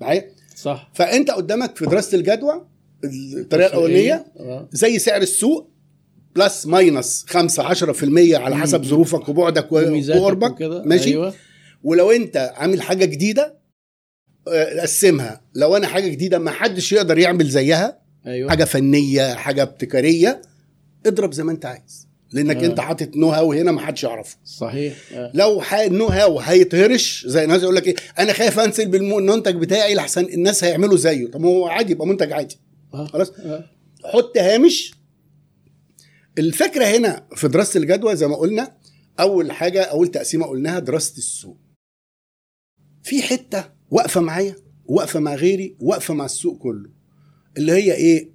معايا؟ صح. فأنت قدامك في دراسة الجدوى الطريقة الأولانية آه. زي سعر السوق plus minus 5 10% على حسب ظروفك وبعدك وقربك. ماشي؟ أيوه. ولو أنت عامل حاجة جديدة قسمها لو أنا حاجة جديدة ما حدش يقدر يعمل زيها أيوه. حاجة فنية حاجة ابتكارية اضرب زي ما أنت عايز. لأنك آه. أنت حاطط know how هنا ما حدش يعرفه. صحيح. آه. لو ح- ال know how هيتهرش زي الناس يقول لك إيه أنا خايف أنزل بالمنتج بتاعي لحسن الناس هيعملوا زيه. طب هو عادي يبقى منتج عادي. آه. خلاص؟ آه. حط هامش. الفكرة هنا في دراسة الجدوى زي ما قلنا أول حاجة أول تقسيمة قلناها دراسة السوق. في حتة واقفة معايا واقفة مع غيري واقفة مع السوق كله اللي هي إيه؟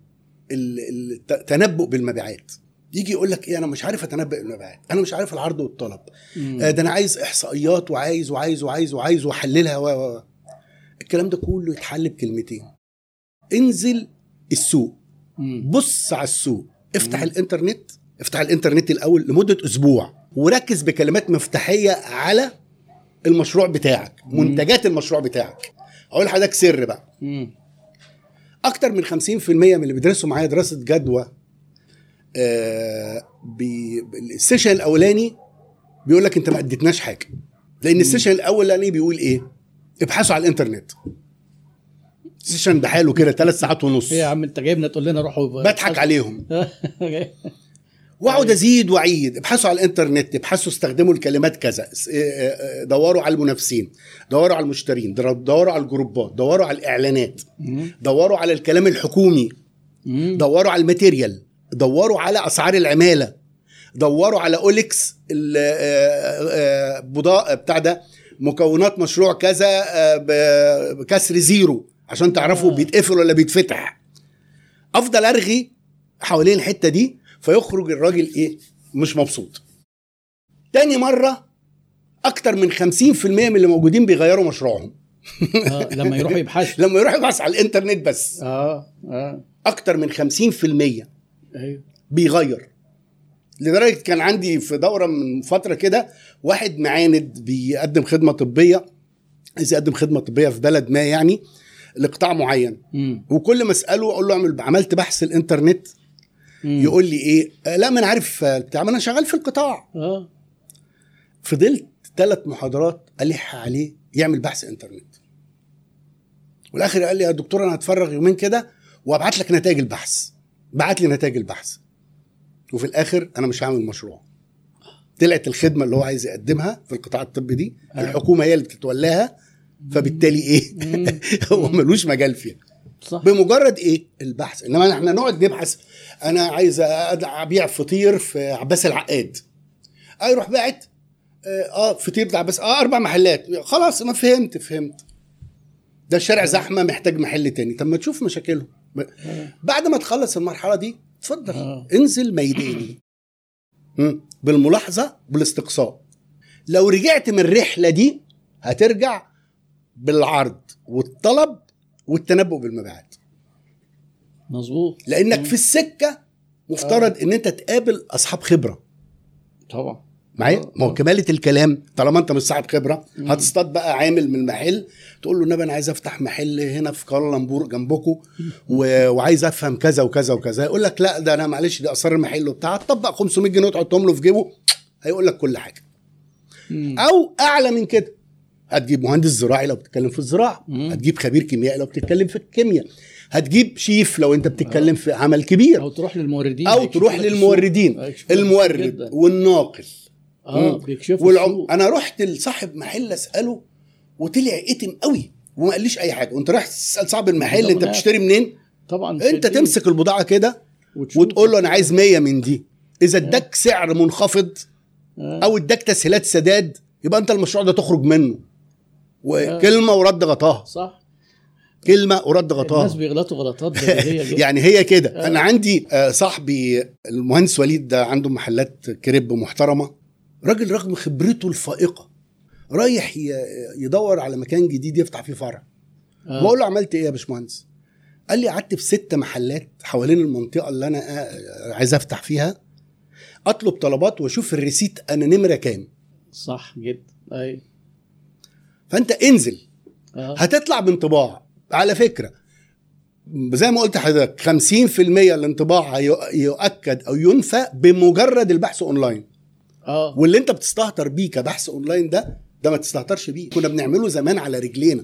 ال- التنبؤ بالمبيعات. يجي يقول لك إيه؟ أنا مش عارف أتنبأ بالمبيعات. أنا مش عارف العرض والطلب. مم. آه، ده أنا عايز إحصائيات وعايز وعايز وعايز وعايز وأحللها و. الكلام ده كله يتحل بكلمتين. انزل السوق. مم. بص على السوق. افتح الإنترنت. افتح الإنترنت الأول لمدة أسبوع. وركز بكلمات مفتاحية على المشروع بتاعك منتجات المشروع بتاعك. أقول لحضرتك سر بقى. مم. أكتر من 50% من اللي بيدرسوا معايا دراسة جدوى آه بي- ال session الأولاني بيقول لك أنت ما أديتناش حاجة. لأن ال session الأولاني بيقول إيه؟ ابحثوا على الإنترنت. ال session بحاله كده ثلاث ساعات ونص. إيه يا عم أنت جايبنا تقول لنا روحوا بضحك عليهم. وأقعد أزيد وأعيد ابحثوا على الإنترنت ابحثوا استخدموا الكلمات كذا اس- اه- اه- دوروا على المنافسين دوروا على المشترين دوروا على ال group ات دوروا على الإعلانات. دوروا على الكلام الحكومي. دوروا على ال material دوروا على أسعار العمالة دوروا على أوليكس ال- آه، آه، بضاء بتاع ده مكونات مشروع كذا آه، ب- بكسر زيرو عشان تعرفوا آه. بيتقفل ولا بيتفتح أفضل أرغي حوالين الحتة دي فيخرج الراجل إيه؟ مش مبسوط. تاني مرة أكتر من 50% من اللي موجودين بيغيروا مشروعهم. آه. لما يروحوا يبحثوا. لما يروح يبحث على الإنترنت بس. آه آه. أكتر من 50% أيوه. بيغير. لدرجة كان عندي في دورة من فترة كده واحد معاند بيقدم خدمة طبية. عايز يقدم خدمة طبية في بلد ما يعني لقطاع معين. مم. وكل ما أسأله أقول له عملت بحث الإنترنت. مم. يقول لي إيه؟ آه لا ما أنا عارف آه، بتاع ما أنا شغال في القطاع. آه. فضلت ثلاث محاضرات ألح عليه يعمل بحث إنترنت. والآخر قال لي يا دكتور أنا هتفرغ يومين كده وأبعت لك نتائج البحث. بعت لي نتائج البحث. وفي الآخر أنا مش هعمل مشروع. طلعت الخدمة اللي هو عايز يقدمها في القطاع الطبي دي آه. الحكومة هي اللي بتتولاها. فبالتالي إيه. هو ملوش مجال فيها. صح. بمجرد إيه؟ البحث. إنما إحنا نقعد نبحث. أنا عايز أبيع فطير في عباس العقاد. آه يروح باعت آه آه، فطير بتاع عباس. آه أربع محلات. خلاص ما فهمت فهمت. ده الشارع زحمة محتاج محل تاني. طب ما تشوف مشاكلهم. بعد ما تخلص المرحلة دي اتفضل. آه. انزل ميداني. بالملاحظة بالاستقصاء. لو رجعت من الرحلة دي هترجع بالعرض والطلب والتنبؤ بالمبيعات. مظبوط. لأنك في السكة مفترض إن أنت تقابل أصحاب خبرة. طبعا. معايا؟ آه، ما هو آه. كماله الكلام طالما أنت مش صاحب خبرة هتصطاد بقى عامل من المحل تقول له النبي أنا عايز أفتح محل هنا في كوالالمبور جنبكم و... وعايز أفهم كذا وكذا وكذا. يقول لك لا ده أنا معلش دي أسرار المحل وبتاع. تطبق 500 جنيه وتحطهم له في جيبه هيقول لك كل حاجة. مم. أو أعلى من كده. هتجيب مهندس زراعي لو بتتكلم في الزراعة. هتجيب خبير كيميائي لو بتتكلم في الكيمياء هتجيب شيف لو انت بتتكلم في عمل كبير أو تروح للموردين أو تروح. للموردين المورد جداً. والناقل آه. بيكشفوا والعم... أنا رحت لصاحب محل أسأله وطلع إتم قوي وما قاليش أي حاجة وأنت رايح تسأل صاحب المحل أنت. بتشتري منين طبعا أنت. تمسك البضاعة كده وتقول له أنا عايز 100 من دي إذا اداك سعر منخفض آه. أو اداك تسهيلات سداد يبقى أنت المشروع ده تخرج منه وكلمة ورد غطاها. صح. كلمة ورد الناس غطاها. بيغلطوا غلطات يعني هي كده. أنا عندي آه، صاحبي المهندس وليد ده عنده محلات كريب محترمة. راجل رغم خبرته الفائقة رايح يدور على مكان جديد يفتح فيه فرع. آه. بقول له عملت إيه يا باشمهندس؟ قال لي قعدت في ست محلات حوالين المنطقة اللي أنا آه، عايز أفتح فيها. أطلب طلبات وأشوف الريسيت أنا نمره كام صح جدا. اي فانت انزل. آه. هتطلع بانطباع. على فكرة زي ما قلت لحضرتك 50% الانطباع يؤكد أو ينفى بمجرد البحث أونلاين. آه. واللي انت بتستهتر بيه كبحث أونلاين ده ده ما تستهترش بيه. كنا بنعمله زمان على رجلينا.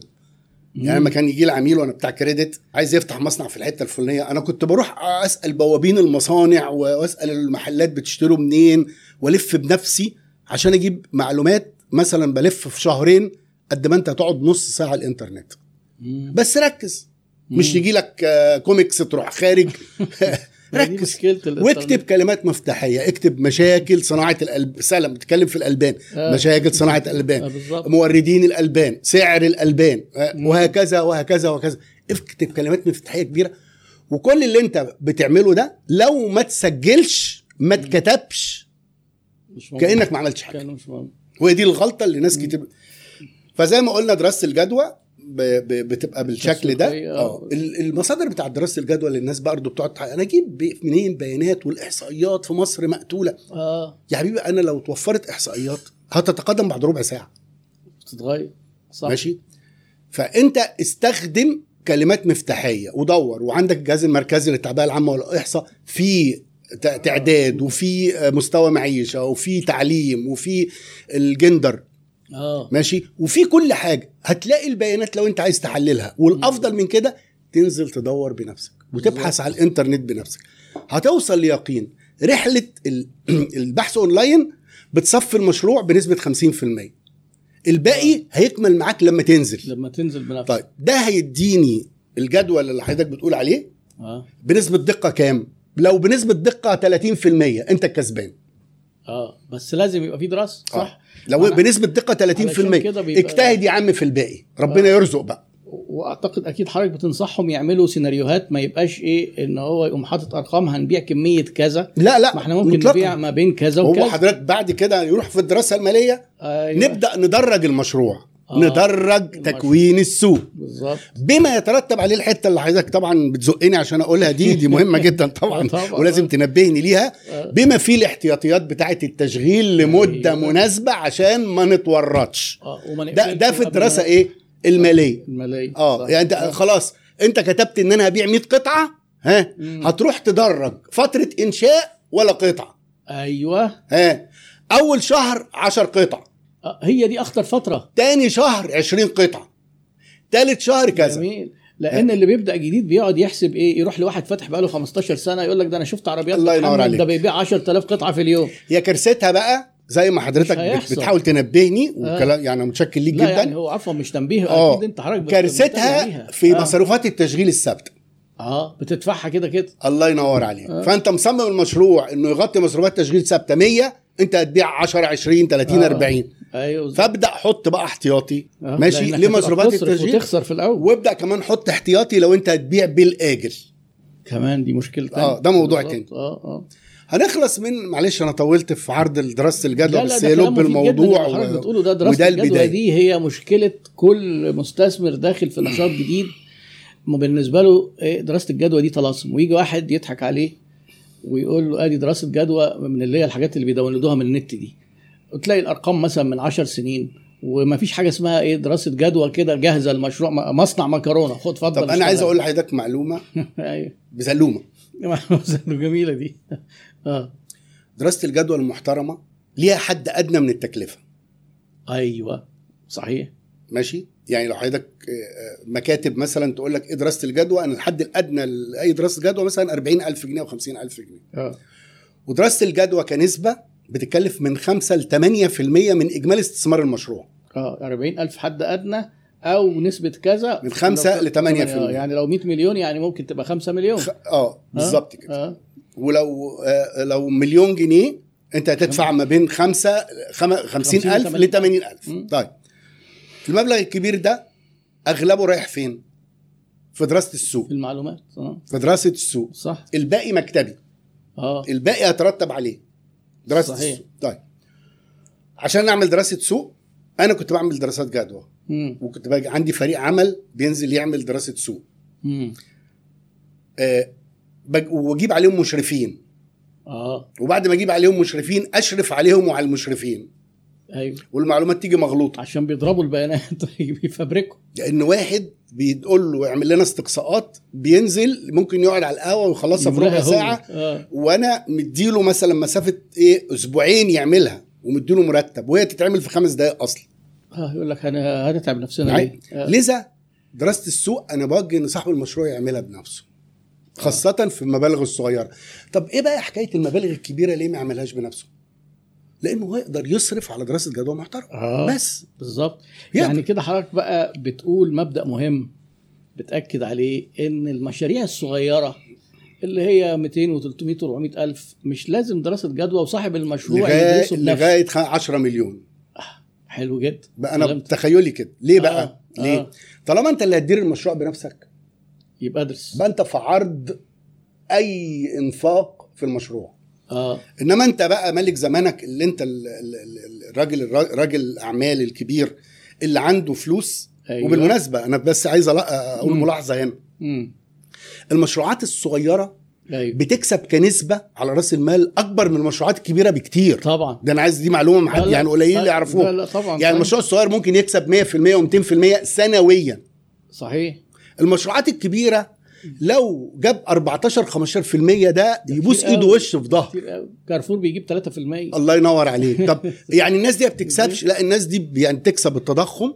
يعني لما كان يجي لي عميل وأنا بتاع credit عايز يفتح مصنع في الحتة الفلانية أنا كنت بروح أسأل بوابين المصانع وأسأل المحلات بتشتروا منين وألف بنفسي عشان أجيب معلومات. مثلا بلف في شهرين قد ما انت هتقعد نص ساعة على الانترنت. بس ركز. مش يجي لك آه، كوميكس تروح خارج. ركز. واكتب كلمات مفتاحية. اكتب مشاكل صناعة القلب سلام بتتكلم في الألبان. آه. مشاكل صناعة آه، الالبان بالظبط. موردين الألبان. سعر الألبان. آه، وهكذا وهكذا وهكذا. اكتب كلمات مفتاحية كبيرة. وكل اللي انت بتعمله ده لو ما تسجلش ما مهم. كأنك ما عملتش حاجة. وهي دي الغلطة اللي ناس كتير فزي ما قلنا دراسة الجدوى ب- ب- بتبقى بالشكل ده. آه. آه. ال- المصادر بتاعة دراسة الجدوى اللي الناس برضه بتقعد أنا أجيب منين بيانات والإحصائيات في مصر مقتولة؟ آه. يا حبيبي أنا لو توفرت إحصائيات هتتقدم بعد ربع ساعة. بتتغير. صح. ماشي؟ فأنت استخدم كلمات مفتاحية ودور وعندك الجهاز المركزي للتعبئة العامة والإحصاء في تعداد وفي مستوى معيشة وفي تعليم وفي الجندر. آه. ماشي؟ وفي كل حاجة هتلاقي البيانات لو انت عايز تحللها. والأفضل من كده تنزل تدور بنفسك وتبحث على الإنترنت بنفسك. هتوصل ليقين رحلة ال- البحث أونلاين بتصفي المشروع بنسبة 50% الباقي هيكمل معاك لما تنزل. لما تنزل بنفسك. طيب ده هيديني الجدول اللي حضرتك بتقول عليه. آه. بنسبة دقة كام؟ لو بنسبة دقة 30% أنت الكسبان. آه بس لازم يبقى في دراسة صح؟ لو أنا- بنسبة دقة 30% علشان كده بيبقى- اجتهد يا عم في الباقي. ربنا يرزق بقى. وأعتقد أكيد حضرتك بتنصحهم يعملوا سيناريوهات ما يبقاش إيه إن هو يقوم حاطط أرقام هنبيع كمية كذا. لا لا ما إحنا ممكن مطلقاً. نبيع ما بين كذا هو وكذا. حضرتك بعد كده يروح في الدراسة المالية أيوة. نبدأ ندرج المشروع. آه. ندرج. تكوين السوق بالظبط بما يترتب عليه الحتة اللي حضرتك طبعا بتزقني عشان أقولها دي دي مهمة جدا طبعا, طبعاً. ولازم تنبهني ليها آه. بما فيه الاحتياطيات بتاعة التشغيل لمدة أيوة. مناسبة عشان ما نتورطش وما ده ده في الدراسة إيه المالية المالية آه. يعني أنت خلاص أنت كتبت إن أنا هبيع 100 قطعة ها مم. هتروح تدرج فترة إنشاء ولا قطعة أيوه ها أول شهر 10 قطع آه هي دي أخطر فترة. تاني شهر 20 قطعة. تالت شهر كذا. جميل. لأن اللي بيبدأ جديد بيقعد يحسب إيه يروح لواحد فاتح بقاله 15 سنة يقول لك ده أنا شفت عربيات الله ينور عليك. ده بيبيع 10000 قطعة في اليوم. هي كارثتها بقى زي ما حضرتك. بتحاول تنبهني وكلام يعني أنا متشكر ليك جدا. يعني هو عفوا مش تنبيه أكيد أنت حضرتك كارثتها. في آه. مصروفات التشغيل الثابته آه بتدفعها كده كده. الله ينور عليك. آه. فأنت مصمم المشروع إنه يغطي مصروفات تشغيل ثابتة 100 انت هتبيع 10 20 30 آه. 40 أيوه فابدأ حط بقى احتياطي. آه، ماشي؟ لمصروفات التشغيل. وتخسر في الأول. وابدأ كمان حط احتياطي لو انت هتبيع بالاجل كمان دي مشكلة. آه، ده موضوع. تاني. آه آه. هنخلص من معلش أنا طولت في عرض دراسة الجدوى بس هي لب الموضوع و- بتقوله. ده دراسة وده الجدوى دي هي مشكلة كل مستثمر داخل في نشاط جديد. ما بالنسبة له إيه دراسة الجدوى دي طلاسم. ويجي واحد يضحك عليه. ويقول له ادي دراسه جدوى من اللي هي الحاجات اللي بيداونلودوها من النت دي. وتلاقي الارقام مثلا من 10 سنين وما فيش حاجة اسمها إيه دراسه جدوى كده جاهزه المشروع مصنع مكرونه. خد اتفضل. طب أنا عايز أقول لحضرتك معلومه أيوه. بزلومه. جميله دي. آه. دراسه الجدوى المحترمه ليها حد ادنى من التكلفه. أيوه. صحيح. ماشي؟ يعني لو حضرتك آه، آه، مكاتب مثلا تقول لك إيه دراسة الجدوى أنا الحد الأدنى لاي دراسة جدوى مثلا 40000 جنيه و50000 جنيه. آه. ودراسة الجدوى كنسبة بتكلف من 5 ل 8% من إجمالي استثمار المشروع. آه 40000 حد أدنى أو نسبة كذا. من خمسة لو- ل 8%. آه، يعني لو 100 مليون يعني ممكن تبقى 5 مليون. آه بالظبط كده. آه. ولو آه، لو مليون جنيه أنت هتدفع ما بين 5 50 ألف ل 80 ألف. مم. طيب. المبلغ الكبير ده أغلبه رايح فين؟ في دراسة السوق. في المعلومات. آه. في دراسة السوق. صح. الباقي مكتبي. آه. الباقي هيترتب عليه. دراسة صحيح. السوق. طيب. عشان نعمل دراسة سوق أنا كنت بعمل دراسات جدوى. وكنت باجي عندي فريق عمل بينزل يعمل دراسة سوق. امم آه وأجيب عليهم مشرفين. آه. وبعد ما أجيب عليهم مشرفين أشرف عليهم وعلى المشرفين. أيوه والمعلومات تيجي مغلوطة عشان بيضربوا البيانات بيفبركوا لأن واحد بيقول له اعمل لنا استقصاءات بينزل ممكن يقعد على القهوة ويخلصها في ربع. ساعة آه وأنا مديله مثلا مسافة إيه أسبوعين يعملها ومديله مرتب وهي تتعمل في خمس دقائق أصلا آه يقول لك أنا هنتعب نفسنا معايا؟ ليه؟ آه. لذا دراسة السوق أنا بوجه ان صاحب المشروع يعملها بنفسه خاصة في المبالغ الصغيرة. طب إيه بقى حكاية المبالغ الكبيرة ليه ما يعملهاش بنفسه؟ لأنه هو يقدر يصرف على دراسة جدوى محترمة. آه بس بالظبط. يعني كده حضرتك بقى بتقول مبدأ مهم بتأكد عليه إن المشاريع الصغيرة اللي هي 200 و300 و400 ألف مش لازم دراسة جدوى وصاحب المشروع لغاية يدرسه بنفسه لغاية خ- 10 مليون. حلو جدا بقى أنا كلام- تخيلي كده ليه بقى آه، آه. ليه آه. طالما أنت اللي هتدير المشروع بنفسك يبقى ادرس بقى أنت في عرض أي إنفاق في المشروع آه. إنما أنت بقى ملك زمانك اللي أنت ال- ال- ال- الراجل الراجل الاعمال الكبير اللي عنده فلوس. أيوة. وبالمناسبة أنا بس عايز أقول مم. ملاحظة هنا. امم المشروعات الصغيرة أيوه. بتكسب كنسبة على رأس المال أكبر من المشروعات الكبيره بكتير. طبعا. ده أنا عايز دي معلومة محد لا. يعني قليلين لا، اللي يعرفوها. لا طبعا. يعني. المشروع الصغير ممكن يكسب 100% و200% سنويا. صحيح. المشروعات الكبيرة لو جاب 14 15% ده يبوس إيده. وش في ظهر. كارفور بيجيب 3% الله ينور عليك. طب يعني الناس دي ما بتكسبش؟ لا الناس دي يعني تكسب التضخم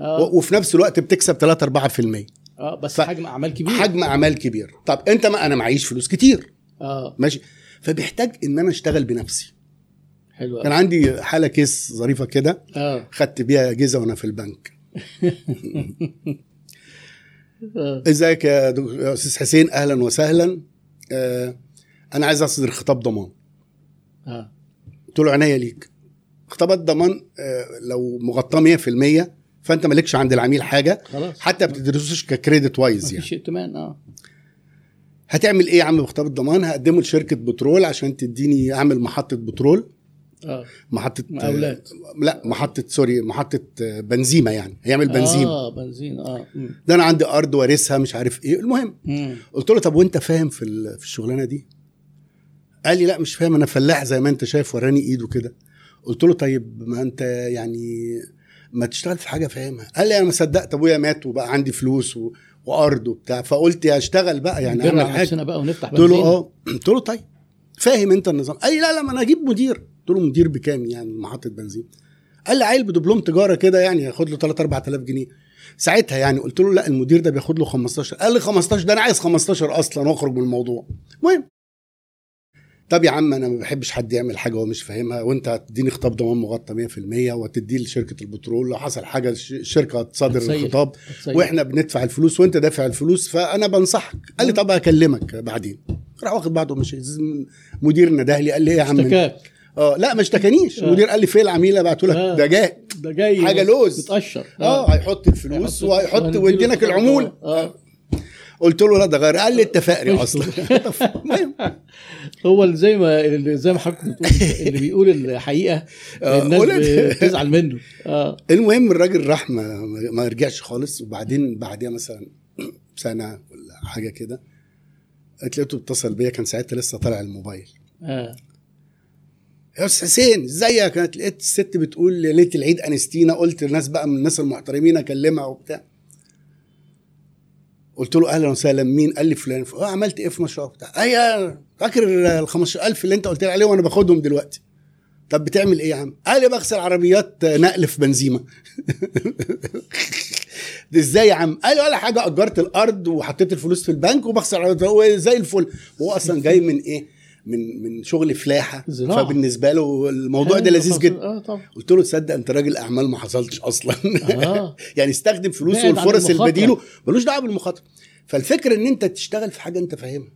و- وفي نفس الوقت بتكسب 3 4% آه بس ف- حجم أعمال كبير. حجم أعمال كبير. طب أنت ما أنا معيش فلوس كتير. آه. ماشي. فبيحتاج إن أنا أشتغل بنفسي. حلو كان. عندي حالة كيس ظريفة كده. آه. خدت بيها اجهزه وأنا في البنك. آه. إزيك يا دك- يا أستاذ حسين؟ أهلا وسهلا. آه أنا عايز أصدر خطاب ضمان. آه. قلت له عينيا ليك. خطابات ضمان آه لو مغطاه 100% فأنت مالكش عند العميل حاجة خلاص. حتى ما بتدرسوش ك credit wise يعني. مفيش ائتمان آه. هتعمل إيه يا عم بخطاب الضمان هقدمه لشركة بترول عشان تديني أعمل محطة بترول. آه. محطة مقاولات. آه لا محطة sorry محطة آه، بنزيمه يعني. هيعمل بنزين آه بنزين آه. ده أنا عندي أرض وارثها مش عارف إيه. المهم. قلت له طب وأنت فاهم في في الشغلانة دي؟ قال لي لا مش فاهم أنا فلاح زي ما أنت شايف وراني إيده كده. قلت له طيب ما أنت يعني ما تشتغل في حاجة فاهمها. قال لي أنا ما صدقت أبويا مات وبقى عندي فلوس و... وأرض وبتاع. فقلت يا اشتغل بقى يعني أعمل حاجة. بقى ونفتح قلت له. آه. قلت له طيب فاهم أنت النظام. قال لي لا لا ما أنا أجيب مدير. قلت له مدير بكام يعني محطة بنزين؟ قال لي عيل بدبلوم تجارة كده يعني ياخد له 3 4000 جنيه. ساعتها يعني قلت له لا المدير ده بياخد له 15 قال لي 15 ده أنا عايز 15 أصلا وأخرج من الموضوع. المهم. طب يا عم أنا ما بحبش حد يعمل حاجة هو مش فاهمها وأنت هتديني خطاب ضمان مغطى 100% وتديه لشركة البترول. لو حصل حاجة الش- الشركة هتسيح. الخطاب. وإحنا بندفع الفلوس وأنت دافع الفلوس فأنا بنصحك. قال لي طب هكلمك بعدين. راح واخد بعضه ومشي. مدير نده لي قال لي إيه يا عم؟ اشتكاك. آه لا ما اشتكانيش. آه. المدير قال لي فين العميل ابعته لك آه. ده جاي. ده جاي حاجة لوز. بتقشر آه هيحط الفلوس وهيحط ويدينك الخطاب العمول. ضمان. آه. قلت له لا ده غير. قال لي انت فقري أصلا. هو اللي زي ما زي ما حضرتك بتقول اللي بيقول الحقيقة آه، الناس. بتزعل منه. آه. المهم الراجل راح ما, ما رجعش خالص. وبعدين بعديها مثلا سنة ولا حاجة كده لقيته اتصل بيا. كان ساعتها لسه طالع الموبايل. آه. يا أستاذ حسين إزيك؟ كانت لقيت الست بتقول ليلة العيد أنستينا قلت الناس بقى من الناس المحترمين أكلمها وبتاع. قلت له أهلا وسهلا مين؟ قال لي فلان. آه عملت إيه في مشروع بتاع؟ أيوه فاكر ال 15000 اللي أنت قلت لي عليه وأنا باخدهم دلوقتي. طب بتعمل إيه يا عم؟ قال لي بغسل عربيات نقل في بنزيمة. ده إزاي يا عم؟ قال لي ولا حاجة أجرت الأرض وحطيت الفلوس في البنك وبغسل عربيات. هو زي الفل. هو أصلا جاي من إيه؟ من من شغل فلاحة زراعة. فبالنسبة له الموضوع ده لذيذ. جدا طبعا قلت له تصدق انت راجل أعمال ما حصلتش أصلا آه يعني استخدم فلوسه والفرص المخاطرة. البديله ملوش دعوة بالمخاطرة فالفكرة إن أنت تشتغل في حاجة أنت فاهمها